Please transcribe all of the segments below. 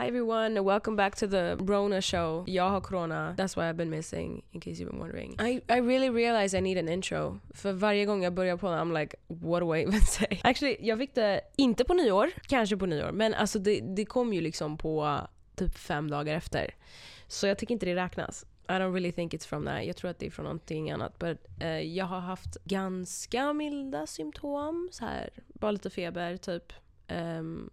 Hi everyone, welcome back to the Rona show. Jag har corona, that's why I've been missing, in case you've been wondering. I, I really realize I need an intro. För varje gång jag börjar på den, I'm like, what do I even say? Actually, jag fick det inte på nyår, kanske på nyår, men alltså det, det kom ju liksom på uh, typ fem dagar efter. Så jag tycker inte det räknas. I don't really think it's from that. Jag tror att det är från någonting annat. But, uh, jag har haft ganska milda symptom. Så här, bara lite feber, typ. Um,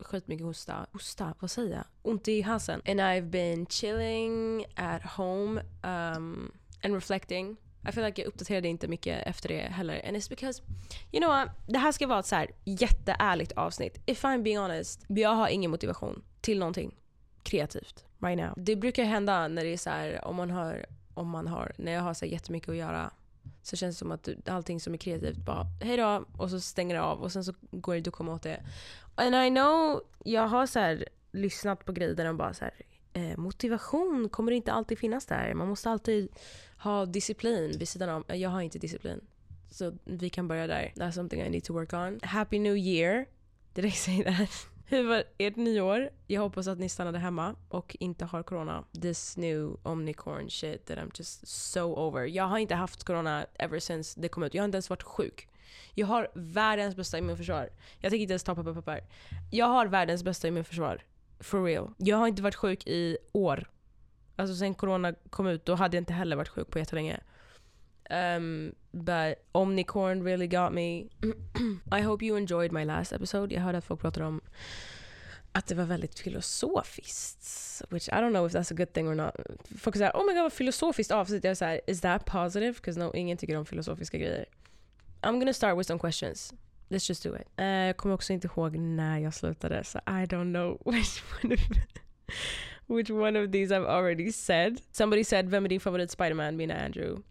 skitmycket hosta. Hosta, vad säger jag? Ont i halsen. And I've been chilling at home um, and reflecting. I feel like jag uppdaterade inte mycket efter det heller. And it's because, you know what? Det här ska vara ett så här jätteärligt avsnitt. If I'm being honest, jag har ingen motivation till någonting kreativt right now. Det brukar hända när det är så här, om man har, om man har, när jag har så här jättemycket att göra så känns det som att allting som är kreativt bara hejdå och så stänger det av och sen så går det inte att komma åt det. And I know, jag har så här, lyssnat på grejer där de bara så här, eh, motivation kommer inte alltid finnas där. Man måste alltid ha disciplin vid sidan av. Jag har inte disciplin. Så vi kan börja där. That's something I need to work on. Happy New Year. Did I say that? Hur var ert nyår? Jag hoppas att ni stannade hemma och inte har corona. This new omnicorn shit that I'm just so over. Jag har inte haft corona ever since det kom ut. Jag har inte ens varit sjuk. Jag har världens bästa immunförsvar. Jag tänker inte ens ta papper papper. Jag har världens bästa immunförsvar. For real. Jag har inte varit sjuk i år. Alltså sen corona kom ut, då hade jag inte heller varit sjuk på jättelänge. Um, but Omnicorn really got me. I hope you enjoyed my last episode. Jag hörde att folk pratade om att det var väldigt filosofiskt. Which I don't know if that's a good thing or not. Folk säger oh my god vad filosofiskt avsnitt. Jag är såhär, is that positive? Because no, ingen tycker om filosofiska grejer. I'm gonna start with some questions. Let's just do it. Uh, jag kommer också inte ihåg när jag slutade, så I don't know which one of, which one of these I've already said. Somebody said, vem är din favorit Spiderman? Mina Andrew.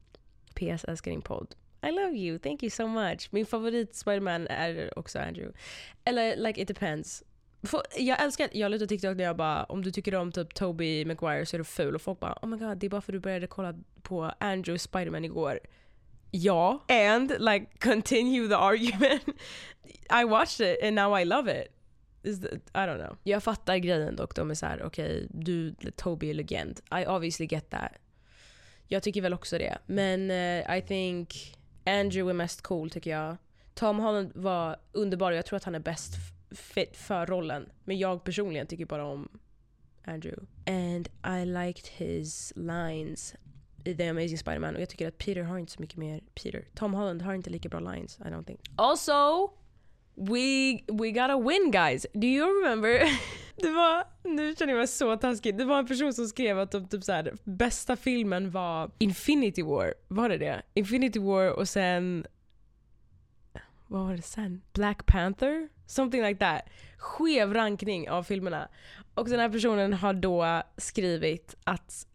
PS älskar din podd. I love you, thank you so much. Min favorit Spiderman är också Andrew. Eller like it depends. För jag älskar, jag lutar TikTok där jag bara om du tycker om typ Toby Maguire så är du ful och folk bara oh my god det är bara för att du började kolla på Andrew Spiderman igår. Ja, and like continue the argument. I watched it and now I love it. The, I don't know. Jag fattar grejen dock, de är såhär okej okay, du, Toby är legend. I obviously get that. Jag tycker väl också det. Men uh, I think Andrew är mest cool tycker jag. Tom Holland var underbar och jag tror att han är bäst fit för rollen. Men jag personligen tycker bara om Andrew. And I liked his lines i The Amazing Spider-Man och jag tycker att Peter har inte så mycket mer Peter. Tom Holland har inte lika bra lines, I don't think. Also, we, we got a win guys! Do you remember? Det var, nu känner jag mig så taskig. Det var en person som skrev att de, typ så här, bästa filmen var Infinity War. Var det det? Infinity War och sen... Vad var det sen? Black Panther? Something like that. Skev rankning av filmerna. Och den här personen har då skrivit att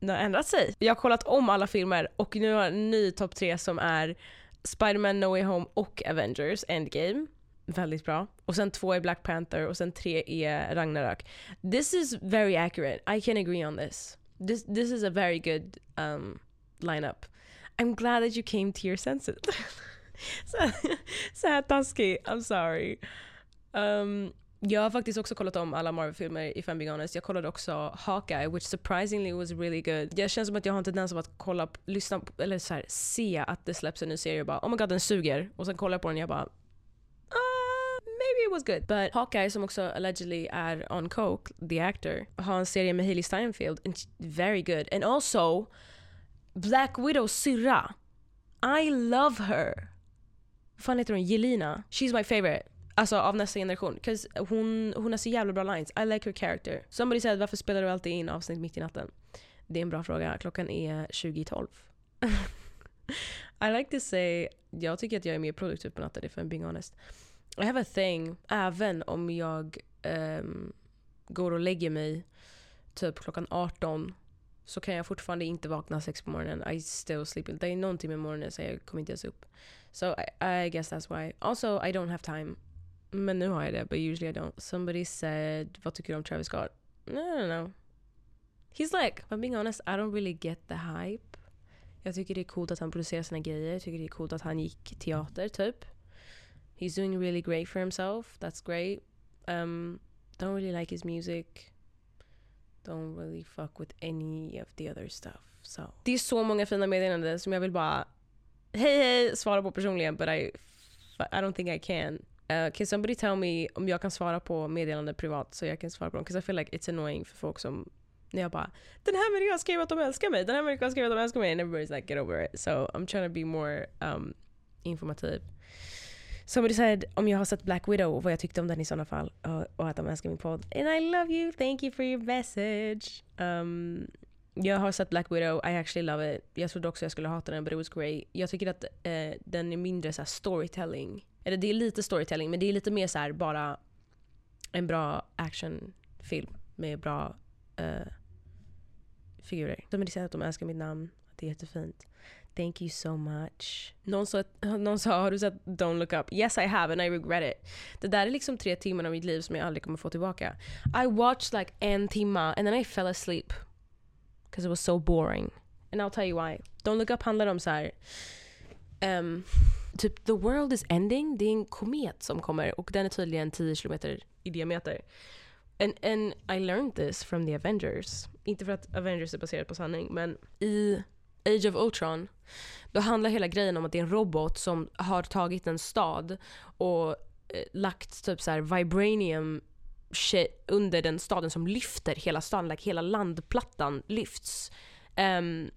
den har ändrat sig. Jag har kollat om alla filmer och nu har jag en ny topp tre som är Spider-Man No Way Home och Avengers Endgame. Väldigt bra. Och sen två är Black Panther och sen tre är Ragnarök. This is very accurate. I can agree on this. This, this is a very good um, lineup. I'm glad that you came to your senses. så, så här taskig. I'm sorry. Um, jag har faktiskt också kollat om alla Marvel-filmer if I'm being honest. Jag kollade också Hawkeye which surprisingly was really good. Det känns som att jag har en tendens att kolla, lyssna, eller så här, se att det släpps en ny serie och bara oh my god den suger. Och sen kollar jag på den och jag bara uh, maybe it was good. But Hawkeye som också allegedly är on coke, the actor, har en serie med Hailey Steinfeld and very good. And also Black Widows syrra. I love her. Vad fan heter hon? Jelina. She's my favorite. Alltså av nästa generation. Cause hon, hon har så jävla bra lines. I like her character. Somebody said varför spelar du alltid in avsnitt mitt i natten? Det är en bra fråga. Klockan är 20.12. I like to say, jag tycker att jag är mer produktiv på natten if I'm being honest. I have a thing, även om jag um, går och lägger mig typ klockan 18 så kan jag fortfarande inte vakna sex på morgonen. I still sleep. Det är någonting med morgonen så jag kommer inte ens upp. So I, I guess that's why. Also I don't have time men nu har jag det, but usually I don't. Somebody said, vad tycker du om Travis Scott? No, no, no. He's like, if I'm being honest, I don't really get the hype. Jag tycker det är coolt att han producerar sina grejer. Jag tycker det är coolt att han gick teater, typ. He's doing really great for himself. That's great. Um, Don't really like his music. Don't really fuck with any of the other stuff. So. Det är så många fina meddelanden som jag vill bara hej hej svara på personligen but I, I don't think I can. Uh, can somebody tell me om jag kan svara på meddelanden privat så jag kan svara på dem? Because I feel like it's annoying för folk som när jag bara den här människan skrev att de älskar mig, den här människan skrev att de älskar mig and everybody's like get over it. So I'm trying to be more um, informativ. Somebody said om jag har sett Black Widow och vad jag tyckte om den i sådana fall och, och att de älskar min podd. And I love you, thank you for your message. Um, jag har sett Black Widow, I actually love it. Jag trodde också jag skulle hata den, but it was great. Jag tycker att uh, den är mindre så storytelling. Eller det är lite storytelling, men det är lite mer så bara en bra actionfilm med bra uh, figurer. De säger att de älskar mitt namn, det är jättefint. Thank you so much. Någon sa, någon sa, har du sett Don't look up? Yes I have and I regret it. Det där är liksom tre timmar av mitt liv som jag aldrig kommer få tillbaka. I watched like en timma and then I fell asleep. Because it was so boring. And I'll tell you why. Don't look up handlar om så här, um, typ the world is ending. Det är en komet som kommer och den är tydligen 10 kilometer i diameter. And, and I learned this from the Avengers. Inte för att Avengers är baserat på sanning, men i Age of Ultron, då handlar hela grejen om att det är en robot som har tagit en stad och eh, lagt typ så här vibranium shit under den staden som lyfter hela staden, like hela landplattan lyfts. Um,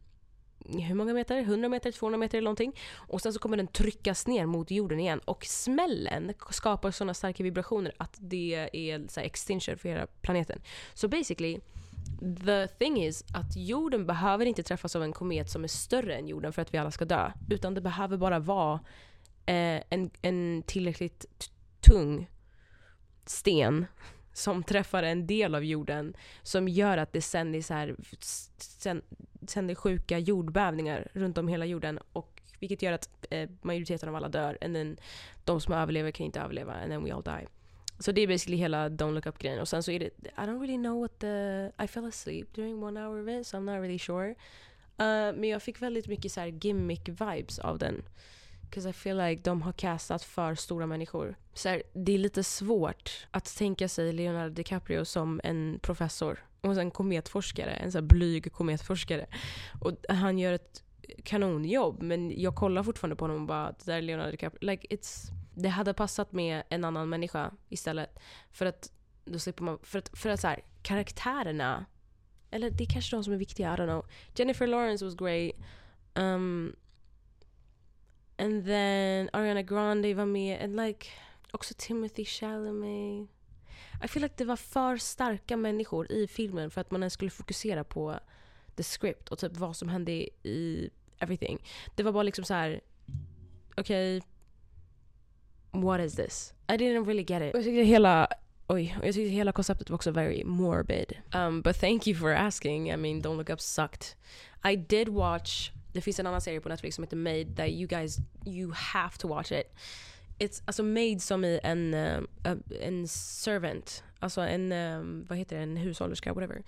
hur många meter? 100 meter, 200 meter eller någonting. Och sen så kommer den tryckas ner mot jorden igen och smällen skapar sådana starka vibrationer att det är så extinction för hela planeten. Så so basically, the thing is att jorden behöver inte träffas av en komet som är större än jorden för att vi alla ska dö. Utan det behöver bara vara eh, en, en tillräckligt tung sten som träffar en del av jorden som gör att det sänder, så här, sänder sjuka jordbävningar runt om hela jorden och vilket gör att eh, majoriteten av alla dör and then de som överlever kan inte överleva and then we all die. Så det är basically hela Don't Look Up grejen och sen så är det I don't really know what the I fell asleep during one hour of it so I'm not really sure. Uh, men jag fick väldigt mycket så gimmick vibes av den. Because I feel like de har castat för stora människor. Så här, det är lite svårt att tänka sig Leonardo DiCaprio som en professor och en kometforskare, en så blyg kometforskare. Och han gör ett kanonjobb men jag kollar fortfarande på honom och bara det där är Leonardo DiCaprio. Like it's, det hade passat med en annan människa istället. För att då slipper man, för att, för att så här, karaktärerna, eller det är kanske de som är viktiga, I don't know. Jennifer Lawrence was great. Um, And then Ariana Grande var med. And like, också Timothy Chalamet. I feel like det var för starka människor i filmen för att man ens skulle fokusera på the script och typ vad som hände i everything. Det var bara liksom så här. okej, okay, what is this? I didn't really get it. Jag tyckte hela Oj, jag tyckte hela konceptet var också very morbid. Um, but thank you for asking. I mean, Don't Look Up sucked. I did watch det finns en annan serie på Netflix som heter Made där you guys, you have to watch it. It's, alltså Made som i en, uh, en servant, alltså en, um, vad heter det, en hushållerska, whatever.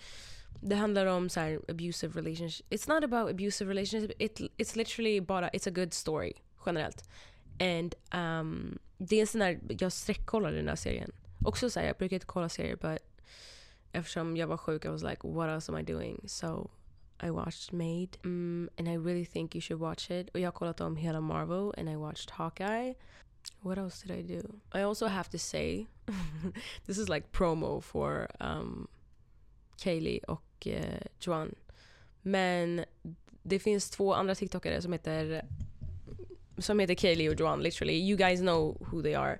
Det handlar om så här, abusive relationship. It's not about abusive relationship, it, it's literally bara, it's a good story generellt. And um, det är en sån där, jag sträckkollade den här serien. Också såhär, jag brukar inte kolla serier but eftersom jag var sjuk I was like what else am I doing? So i watched Made mm, and I really think you should watch it. Och jag har kollat om hela Marvel and I watched Hawkeye. What else did I do? I also have to say, this is like promo for um, Kaylee och uh, Joan. Men det finns två andra TikTokare som heter som heter Kaylee och Joan literally. You guys know who they are.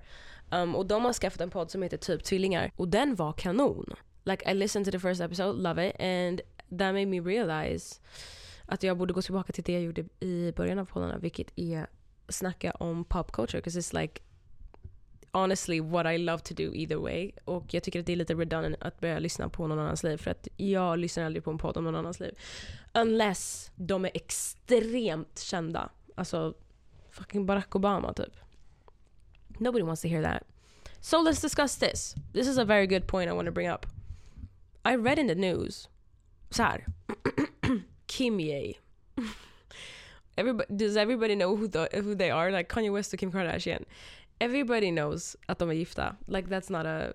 Um, och de har skaffat en podd som heter typ Tvillingar. Och den var kanon. Like I listened to the first episode, love it. And that made me realize att jag borde gå tillbaka till det jag gjorde i början av poddarna, vilket är snacka om pop culture. Because it's like honestly what I love to do either way. Och jag tycker att det är lite redundant att börja lyssna på någon annans liv. För att jag lyssnar aldrig på en podd om någon annans liv. Unless de är extremt kända. Alltså fucking Barack Obama typ. Nobody wants to hear that. So let's discuss this. This is a very good point I want to bring up. I read in the news så här. Kim Ye. Everybody, does everybody know who, the, who they are? Like Kanye West och Kim Kardashian. Everybody knows att de är gifta. Like that's not a...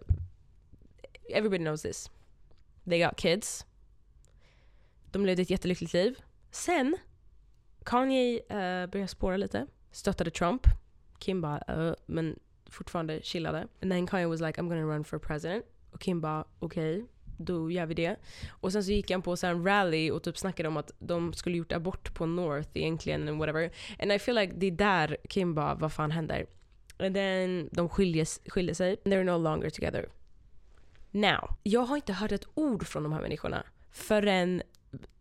everybody knows this. They got kids. De levde ett jättelyckligt liv. Sen, Kanye uh, började spåra lite. Stöttade Trump. Kim bara, uh, men fortfarande chillade. And then Kanye was like I'm gonna run for president. Och Kim bara okej, okay, då gör vi det. Och sen så gick han på så en rally och typ snackade om att de skulle gjort abort på North egentligen and whatever. And I feel like det är där Kim bara, vad fan händer? And then de skiljer, skiljer sig. They're no longer together. Now, jag har inte hört ett ord från de här människorna förrän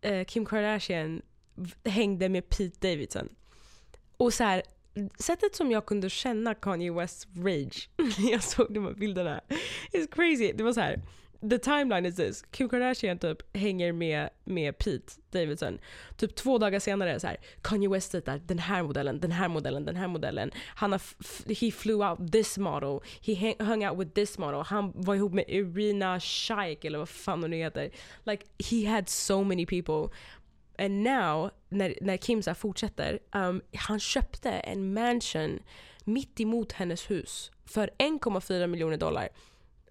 eh, Kim Kardashian hängde med Pete Davidson. Och så här, sättet som jag kunde känna Kanye Wests rage när jag såg de här bilderna is crazy. Det var så här. The timeline is this. Kim Kardashian typ hänger med, med Pete Davidson. Typ två dagar senare så här, Kanye West dejtar den här modellen, den här modellen, den här modellen. Han har he flew out this model. He hung out with this model. Han var ihop med Irina Shayk eller vad fan hon nu heter. Like he had so many people. And now, när, när Kim så fortsätter, um, han köpte en mansion mitt emot hennes hus för 1,4 miljoner dollar.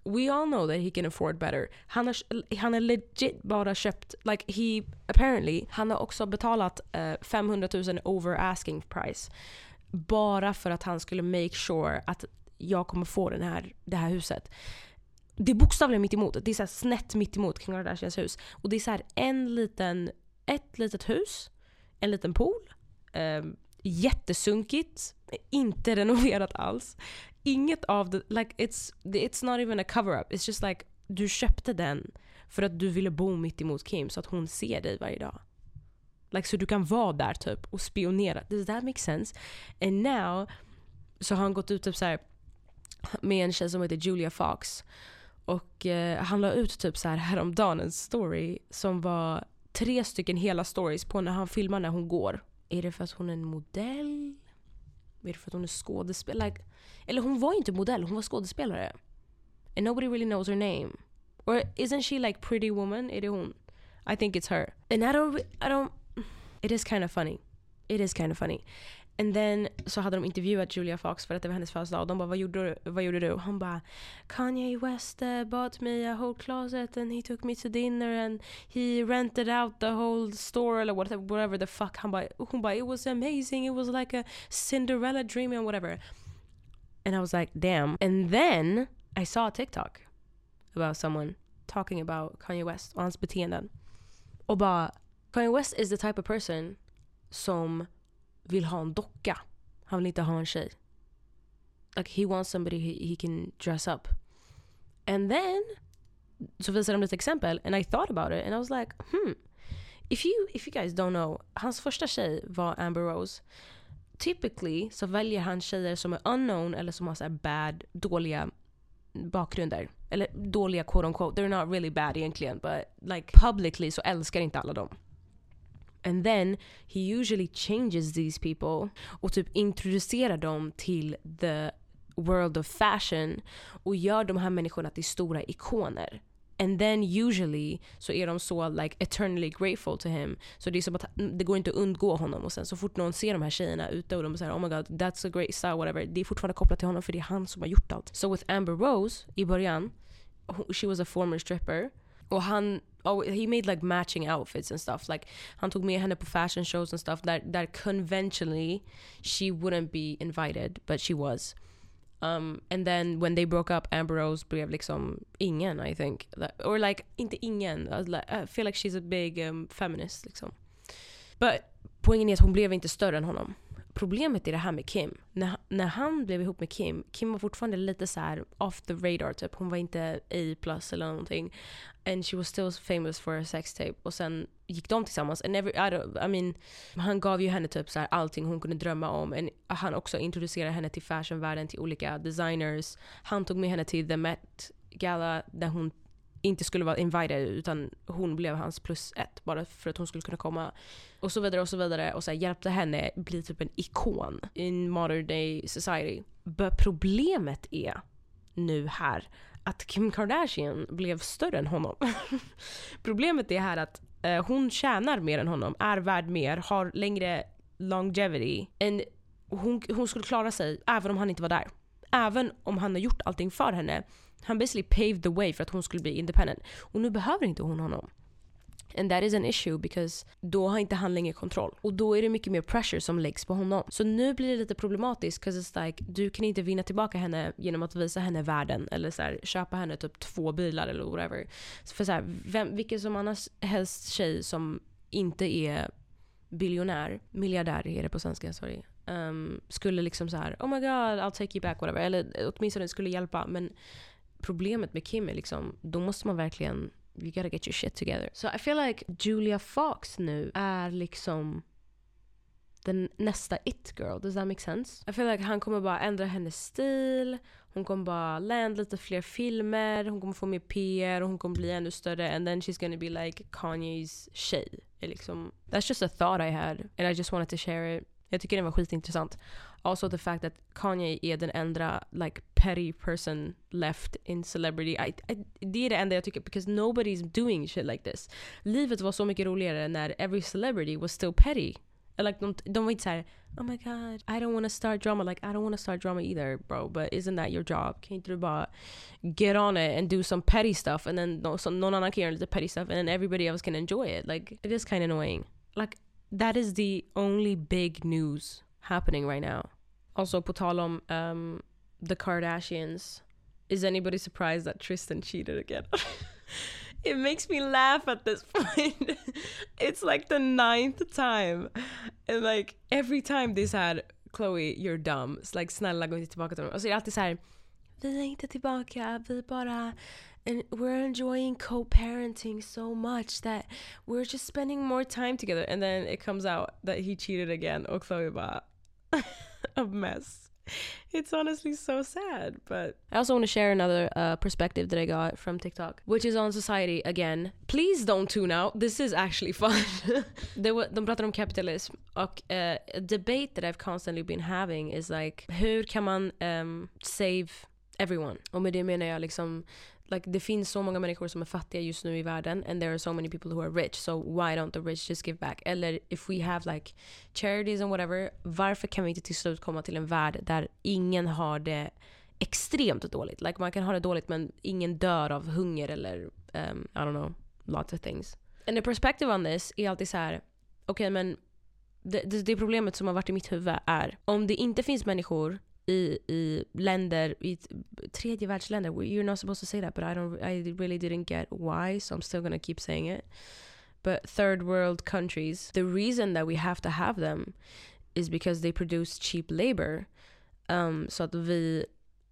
We all know that he can afford better. Han har, han har legit bara köpt, like he apparently, han har också betalat uh, 500 000 over asking price. Bara för att han skulle make sure att jag kommer få den här, det här huset. Det är bokstavligen mitt emot. Det är så snett mitt emot Kim Kardashians hus. Och det är så en liten ett litet hus, en liten pool, um, jättesunkigt, inte renoverat alls. Inget av det, like it's, it's not even a cover-up. It's just like du köpte den för att du ville bo mitt emot Kim så att hon ser dig varje dag. Like, så du kan vara där typ och spionera. Does that make sense? And now så har han gått ut typ så här, med en tjej som heter Julia Fox. Och eh, han la ut typ så här häromdagen en story som var tre stycken hela stories på när han filmar när hon går. Är det för att hon är en modell? Är det för att hon är skådespelare? Like, eller hon var inte modell, hon var skådespelare. And nobody really knows her name. Or isn't she like pretty woman? Är det hon? I think it's her. And I don't, I don't... It is kind of funny. It is kind of funny. And then så hade de intervjuat Julia Fox för att det var hennes födelsedag och de bara vad gjorde du? Vad gjorde du? Hon bara Kanye West uh, bought me a whole closet and he took me to dinner and he rented out the whole store eller whatever, whatever the fuck. Han bara, hon bara it was amazing, it was like a Cinderella dream and whatever. And I was like damn. And then I saw a TikTok about someone talking about Kanye West och hans beteenden. Och bara Kanye West is the type of person som vill ha en docka. Han vill inte ha en tjej. Like he wants somebody he, he can dress up. And then så visade de lite exempel and I thought about it and I was like hmm. If you, if you guys don't know, hans första tjej var Amber Rose. Typically så väljer han tjejer som är unknown eller som har så bad, dåliga bakgrunder. Eller dåliga quote unquote. They're not really bad egentligen but like publicly så älskar inte alla dem. And then he usually changes these people och typ introducerar dem till the world of fashion och gör de här människorna till stora ikoner. And then usually så är de så like eternally grateful to him. Så det är som att det går inte att undgå honom. Och sen så fort någon ser de här tjejerna ute och de säger oh my god that's a great style whatever. Det är fortfarande kopplat till honom för det är han som har gjort allt. So with Amber Rose i början, she was a former stripper. Och han oh, he made like matching outfits and stuff. Like han tog med henne på fashion shows and stuff Där, där conventionally she wouldn't be invited, but she was. Um, and then when they broke up, Amber Rose blev liksom ingen, I think. Or like, inte ingen. Alltså, I feel like she's a big um, feminist liksom. But poängen är att hon blev inte större än honom problemet är det här med Kim. När, när han blev ihop med Kim, Kim var fortfarande lite så här off the radar typ. Hon var inte A plus eller någonting. And she was still famous for her sex tape. Och sen gick de tillsammans. And every, I, don't, I mean, han gav ju henne typ så här allting hon kunde drömma om. And han också introducerade henne till fashionvärlden, till olika designers. Han tog med henne till The Met Gala där hon inte skulle vara invited utan hon blev hans plus ett bara för att hon skulle kunna komma. Och så vidare och så vidare och så här, hjälpte henne bli typ en ikon in modern day society. Men problemet är nu här att Kim Kardashian blev större än honom. problemet är här att eh, hon tjänar mer än honom, är värd mer, har längre longevity. än hon, hon skulle klara sig även om han inte var där. Även om han har gjort allting för henne Han basically paved the way för att hon skulle bli independent. Och nu behöver inte hon honom. And that is an issue because då har inte han längre kontroll. Och då är det mycket mer pressure som läggs på honom. Så nu blir det lite problematiskt because it's like du kan inte vinna tillbaka henne genom att visa henne världen eller så här, köpa henne typ två bilar eller whatever. För så här, vem, vilken som annars helst tjej som inte är biljonär, miljardär är det på svenska, sorry. Um, skulle liksom så här, oh my god, I'll take you back, whatever. Eller eh, åtminstone skulle hjälpa. Men problemet med Kim är liksom, då måste man verkligen you gotta get your shit together. So I feel like Julia Fox nu är liksom den nästa it girl. Does that make sense? I feel like han kommer bara ändra hennes stil. Hon kommer bara land lite fler filmer. Hon kommer få mer PR och hon kommer bli ännu större. And then she's gonna be like Kanyes tjej. Liksom, that's just a thought I had. And I just wanted to share it. Jag tycker den var skitintressant. Also the fact that Kanye är den enda like petty person left in celebrity. I, I, det är det enda jag tycker, because nobody's doing shit like this. Livet var så mycket roligare när every celebrity was still petty. Like, de, de var inte såhär Oh my god, I don't want to start drama. Like I don't want to start drama either bro. But isn't that your job? Inte du bara get on it and do some petty stuff and then no, so någon annan kan göra lite petty stuff and then everybody else can enjoy it. Like it is kind of annoying. Like that is the only big news happening right now. Also, på tal om um, the Kardashians, is anybody surprised that Tristan cheated again? it makes me laugh at this point. it's like the ninth time. And like every time they said Chloe, you're dumb. It's like snälla gå inte tillbaka till dem. Och så är det alltid så här, vi är inte tillbaka, vi bara and we're enjoying co-parenting so much that we're just spending more time together. And then it comes out that he cheated again. Bara, a mess. It's honestly so sad, but I also want to share another uh, perspective that I got from TikTok, which is on society again. Please don't tune out. This is actually fun. de, de pratar om och uh, a debate that I've constantly been having is like hur kan man um, save everyone? Och med det menar jag liksom like det finns så många människor som är fattiga just nu i världen and there are so many people who are rich so why don't the rich just give back? Eller if we have like charities and whatever varför kan vi inte till slut komma till en värld där ingen har det extremt dåligt? Like man kan ha det dåligt men ingen dör av hunger eller um, I don't know, lots of things. And the perspective on this är alltid så här okej okay, men det, det, det problemet som har varit i mitt huvud är om det inte finns människor i, i länder, i tredje världsländer. You're not supposed to say that but I, don't, I really didn't get why so I'm still gonna keep saying it. But third world countries, the reason that we have to have them is because they produce cheap labor. Um, så att vi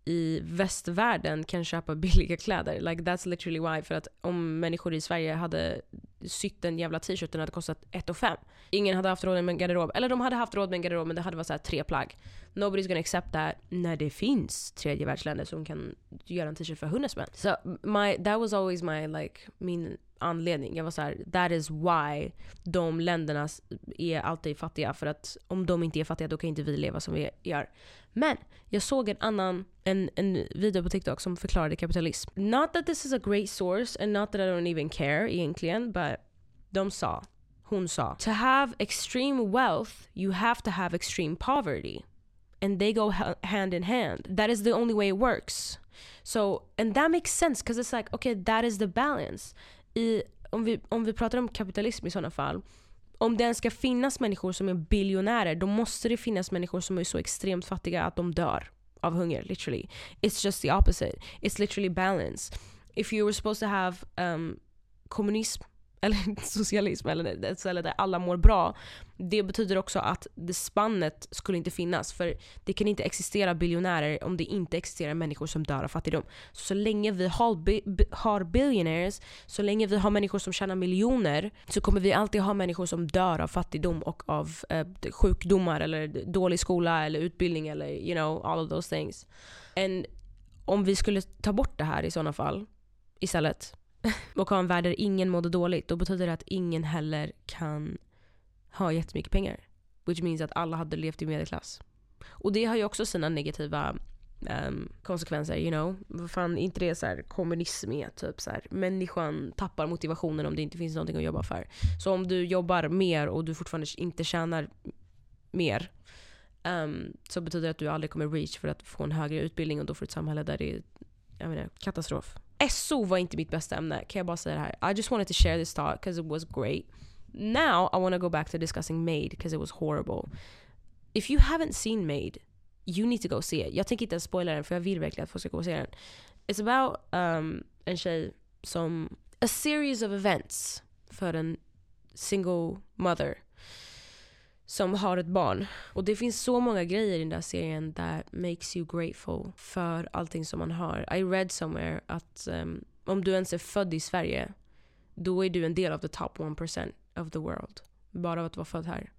i västvärlden kan köpa billiga kläder. Like that's literally why. För att om människor i Sverige hade sytt en jävla t-shirt den hade kostat 1 5. Ingen hade haft råd med en garderob. Eller de hade haft råd med en garderob men det hade varit så tre plagg. Nobody's gonna accept that när det finns tredje världsländer som kan göra en t-shirt för 100 spänn. So my, that was always my like, min anledning. Jag var så här, that is why de länderna är alltid fattiga. För att om de inte är fattiga då kan inte vi leva som vi gör. Men jag såg en annan en, en video på TikTok som förklarade kapitalism. Not that this is a great source and not that I don't even care egentligen. But de sa, hon sa, to have extreme wealth you have to have extreme poverty. And they go hand in hand. That is the only way it works. So, and that makes sense because it's like, okay, that is the balance i, om, vi, om vi pratar om kapitalism i sådana fall, om det ens ska finnas människor som är biljonärer, då måste det finnas människor som är så extremt fattiga att de dör av hunger, literally. It's just the opposite. It's literally balance. If you were supposed to have um, kommunism eller socialism, eller ett ställe där alla mår bra. Det betyder också att det spannet skulle inte finnas. För det kan inte existera biljonärer om det inte existerar människor som dör av fattigdom. Så, så länge vi har, bi har billionaires, så länge vi har människor som tjänar miljoner, så kommer vi alltid ha människor som dör av fattigdom och av eh, sjukdomar eller dålig skola eller utbildning eller you know, all of those things. And om vi skulle ta bort det här i sådana fall istället och ha en värld där ingen mådde dåligt, då betyder det att ingen heller kan ha jättemycket pengar. Which means att alla hade levt i medelklass. Och det har ju också sina negativa um, konsekvenser, you know. Vad fan, inte det så här, kommunism är typ så här, människan tappar motivationen om det inte finns någonting att jobba för. Så om du jobbar mer och du fortfarande inte tjänar mer um, så betyder det att du aldrig kommer reach för att få en högre utbildning och då får du ett samhälle där det jag menar, katastrof. SO var inte mitt bästa ämne, kan jag bara säga det här. I just wanted to share this thought because it was great. Now I want to go back to discussing Made because it was horrible. If you haven't seen Made, you need to go see it. Jag tänker inte ens spoila den för jag vill verkligen att folk ska gå och se den. It's about um, en tjej som... A series of events för en single mother som har ett barn. Och det finns så många grejer i den där serien that makes you grateful för allting som man har. I read somewhere att um, om du ens är född i Sverige, då är du en del av the top 1% of the world. Bara av att vara född här.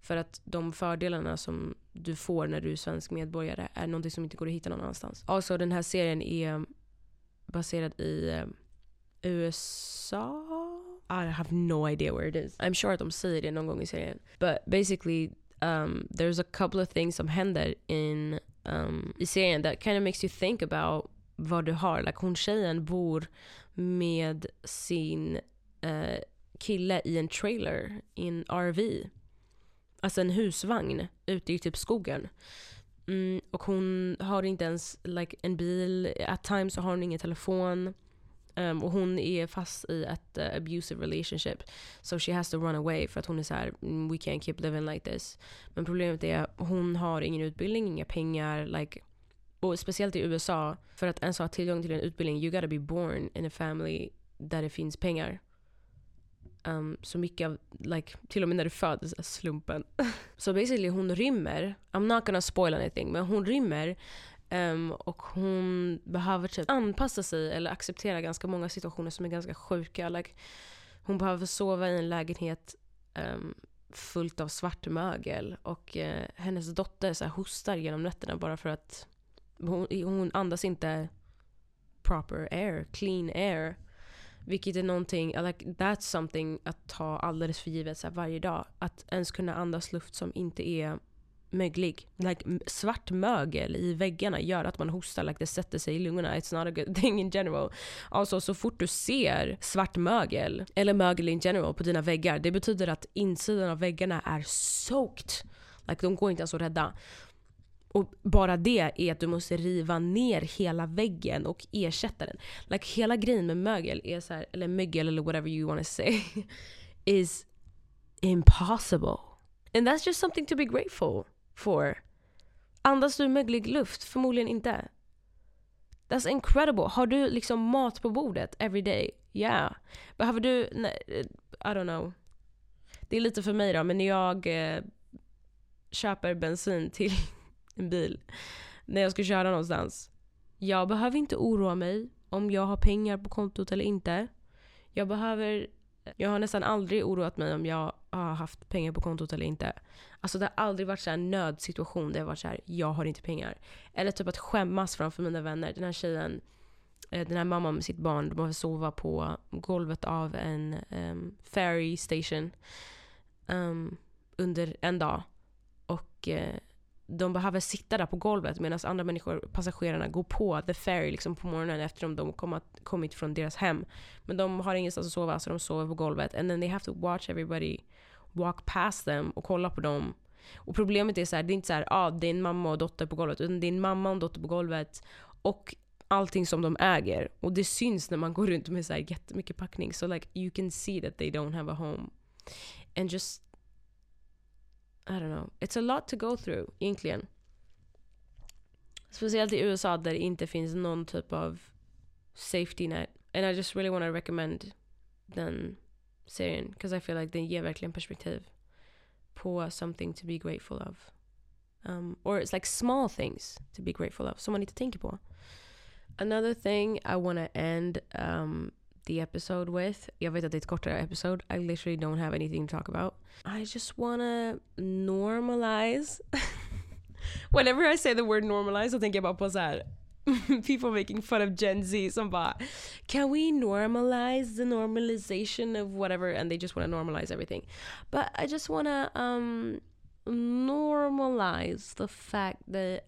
För att de fördelarna som du får när du är svensk medborgare är någonting som inte går att hitta någon annanstans. Alltså den här serien är baserad i um, USA? I have no idea where it is. I'm sure att de säger det någon gång i serien. But basically um, there's a couple of things som händer in, um, i serien that kind of makes you think about vad du har. Like hon tjejen bor med sin uh, kille i en trailer, i en RV. Alltså en husvagn ute i typ skogen. Mm, och hon har inte ens like, en bil, at times så har hon ingen telefon. Um, och hon är fast i ett uh, abusive relationship. So she has to run away för att hon är så här, mm, we can't keep living like this. Men problemet är att hon har ingen utbildning, inga pengar. Like, och speciellt i USA, för att ens ha tillgång till en utbildning, you gotta be born in a family där det finns pengar. Um, så mycket av, like, till och med när du föds, slumpen. så basically hon rymmer, I'm not gonna spoil anything, men hon rymmer um, och hon behöver typ anpassa sig eller acceptera ganska många situationer som är ganska sjuka. Like, hon behöver sova i en lägenhet um, fullt av svart mögel och uh, hennes dotter så här, hostar genom nätterna bara för att hon, hon andas inte proper air, clean air. Vilket är någonting, like, that's something att ta alldeles för givet så här, varje dag. Att ens kunna andas luft som inte är möglig. Like, svart mögel i väggarna gör att man hostar, like, det sätter sig i lungorna. It's not a good thing in general. Alltså så fort du ser svart mögel, eller mögel in general på dina väggar, det betyder att insidan av väggarna är soaked. Like, de går inte ens att rädda. Och bara det är att du måste riva ner hela väggen och ersätta den. Like hela grejen med mögel är så här, eller mögel eller whatever you want to say, is impossible. And that's just something to be grateful for. Andas du möglig luft? Förmodligen inte. That's incredible. Har du liksom mat på bordet every day? Yeah. Behöver du, eh, I don't know. Det är lite för mig då, men när jag eh, köper bensin till en bil när jag ska köra någonstans. Jag behöver inte oroa mig om jag har pengar på kontot eller inte. Jag behöver jag har nästan aldrig oroat mig om jag har haft pengar på kontot eller inte. Alltså det har aldrig varit en nödsituation där jag varit så här, jag har inte pengar. Eller typ att skämmas framför mina vänner. Den här tjejen, eh, den här mamman med sitt barn, de behöver sova på golvet av en um, ferry station um, under en dag. Och uh, de behöver sitta där på golvet medan andra människor, passagerarna, går på the ferry liksom på morgonen efter att de kommit, kommit från deras hem. Men de har ingenstans att sova så de sover på golvet. And then they have to watch everybody walk past them och kolla på dem. Och problemet är så här, det är inte så här, ah, det är en mamma och dotter på golvet. Utan det är en mamma och en dotter på golvet. Och allting som de äger. Och det syns när man går runt med så här jättemycket packning. So like you can see that they don't have a home. And just i don't know. It's a lot to go through egentligen. Speciellt i USA där det inte finns någon typ av safety net. And I just really want to recommend den serien. Because I feel like den ger verkligen perspektiv på something to be grateful of. Um, or it's like small things to be grateful of som man inte tänker på. Another thing I want to end um, the episode with. Jag vet att det är ett kortare episode. I literally don't have anything to talk about. I just wanna normalize. Whenever I say the word normalize tänker jag bara på people making fun of Gen Z som bara Can we normalize the normalization of whatever? And they just wanna normalize everything. But I just wanna um, normalize the fact that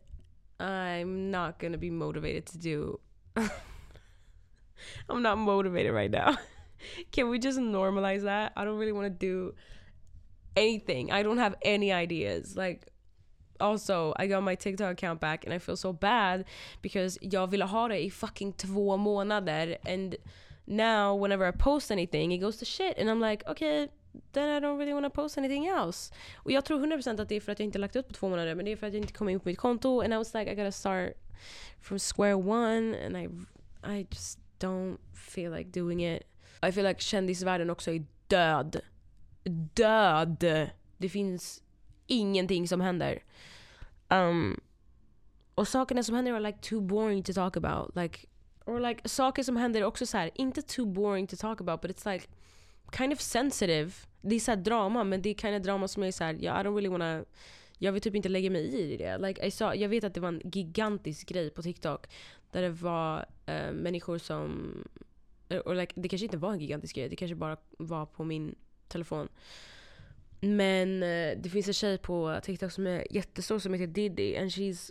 I'm not gonna be motivated to do I'm not motivated right now. Can we just normalize that? I don't really want to do anything. I don't have any ideas. Like, also, I got my TikTok account back and I feel so bad because jag ville ha det i fucking två månader and now whenever I post anything it goes to shit and I'm like okay then I don't really want to post anything else. Och jag tror 100% att det är för att jag inte lagt upp på två månader men det är för att jag inte kom in på mitt konto and I was like I gotta start from square one and I, I just don't feel like doing it. I feel like kändisvärlden också är död. Död! Det finns ingenting som händer. Um, och sakerna som händer är like too boring to talk about. Like, or like saker som händer är också så här, inte too boring to talk about but it's like kind of sensitive. Det är såhär drama men det är kind of drama som är såhär, yeah, I don't really wanna jag vill typ inte lägga mig i det. Like I saw, jag vet att det var en gigantisk grej på TikTok där det var uh, människor som... Eh, och like, det kanske inte var en gigantisk grej, det kanske bara var på min telefon. Men uh, det finns en tjej på TikTok som är jättestor som heter Diddy and she's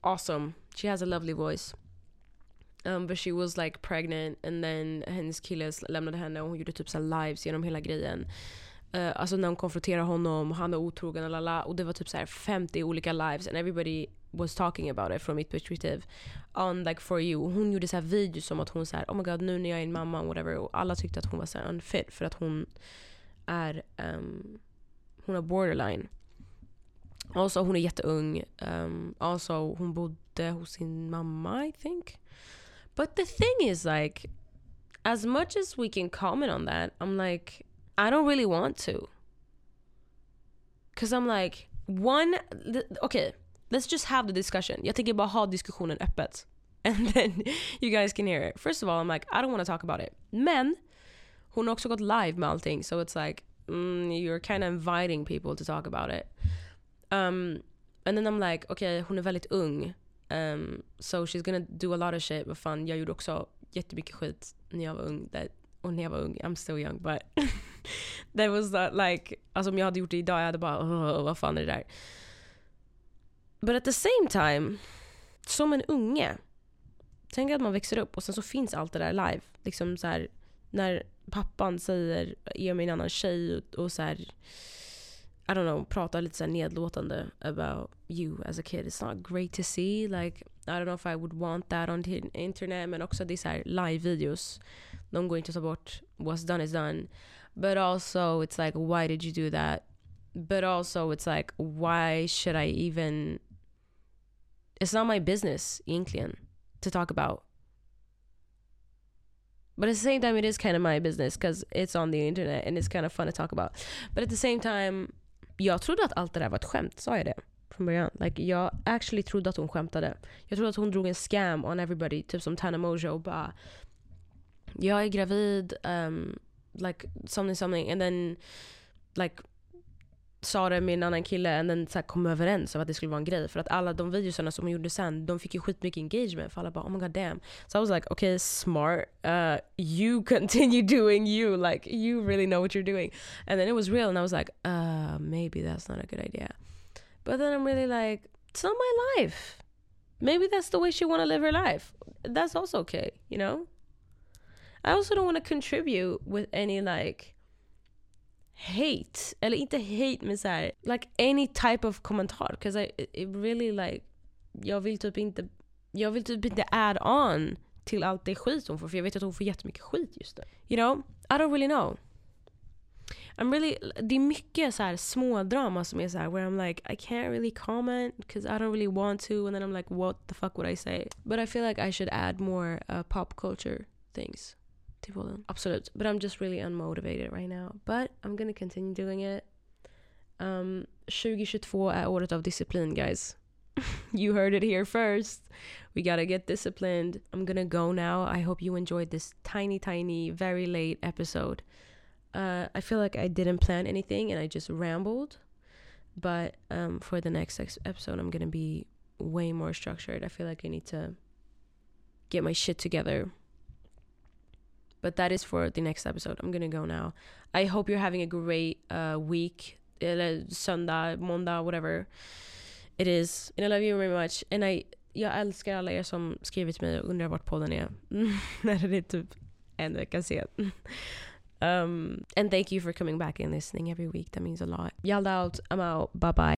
awesome. She has a lovely voice. Um, but she was like pregnant and then hennes kille lämnade henne och hon gjorde typ så lives genom hela grejen. Uh, alltså när hon konfronterar honom, han är otrogen, lala, och det var typ så 50 olika lives and everybody was talking about it från mitt perspektiv. On like for you. Hon gjorde så här videos om att hon så här, oh my god nu när jag är en mamma och whatever. Och alla tyckte att hon var så här unfit för att hon är, um, hon är borderline. Alltså hon är jätteung. Um, alltså hon bodde hos sin mamma I think. But the thing is like, as much as we can comment on that, I'm like, I don't really want to. Cause I'm like, one, okay, let's just have the discussion. Jag tänker bara ha diskussionen öppet. And then you guys can hear it. First of all, I'm like, I don't want to talk about it. Men, hon har också gått live med allting. So it's like, mm, you're kind of inviting people to talk about it. Um, and then I'm like, okay, hon är väldigt ung. Um, so she's gonna do a lot of shit. Vad fan, jag gjorde också jättemycket skit när jag var ung. That, och när jag var ung, I'm still young but that was not like, alltså om jag hade gjort det idag jag hade bara oh, vad fan är det där? But at the same time, som en unge, tänk att man växer upp och sen så finns allt det där live. Liksom så här, när pappan säger ge mig en annan tjej och, och så här, I don't know, pratar lite så nedlåtande about you as a kid. It's not great to see. Like, I don't know if I would want that on the internet. Men också det är så här live-videos. De går inte att ta bort. What's done is done. But also it's like, why did you do that? But also it's like, why should I even... It's not my business egentligen to talk about. But at the same time, it is kind of my business because it's on the internet and it's kind of fun to talk about. But at the same time, jag trodde att allt det där var ett skämt. Sa jag det? Från början. Like, jag actually trodde att hon skämtade. Jag trodde att hon drog en scam on everybody. Typ som Tana Mojo och bara. Jag är gravid. Um, like something something. And then like sa det med en annan kille and then så här, kom överens om att det skulle vara en grej. För att alla de videosarna som hon gjorde sen, de fick ju skitmycket engagement. För alla bara oh my god damn. So I was like okay smart. Uh, you continue doing you. Like you really know what you're doing. And then it was real and I was like uh, maybe that's not a good idea. But then I'm really like it's not my life. Maybe that's the way she want to live her life. That's also okay, you know? I also don't want to contribute with any like hate. Eller inte hate men såhär, like any type of kommentar. Cause I it really like, jag vill typ inte, jag vill typ inte add on till allt det skit hon får. För jag vet att hon får jättemycket skit just nu. You know? I don't really know. I'm really, det är mycket så här små drama som är så här, where I'm like I can't really comment because I don't really want to and then I'm like what the fuck would I say? But I feel like I should add more uh, pop culture things till podden. Absolut. But I'm just really unmotivated right now. But I'm gonna continue doing it. Um, 2022 är året av disciplin guys. you heard it here first. We gotta get disciplined. I'm gonna go now. I hope you enjoyed this tiny, tiny, very late episode. Uh, I feel like I didn't plan anything and I just rambled. But um, for the next episode, I'm gonna be way more structured. I feel like I need to get my shit together but that is for the next episode. I'm gonna go now. I hope you're having a great uh, week. Söndag, måndag, whatever it is. And I love you very much. And I, jag älskar alla er som skrivit till mig och undrar vart podden är. När det är typ en vecka sen. Um, and thank you for coming back and listening every week. That means a lot. Yelled out. I'm out. Bye bye.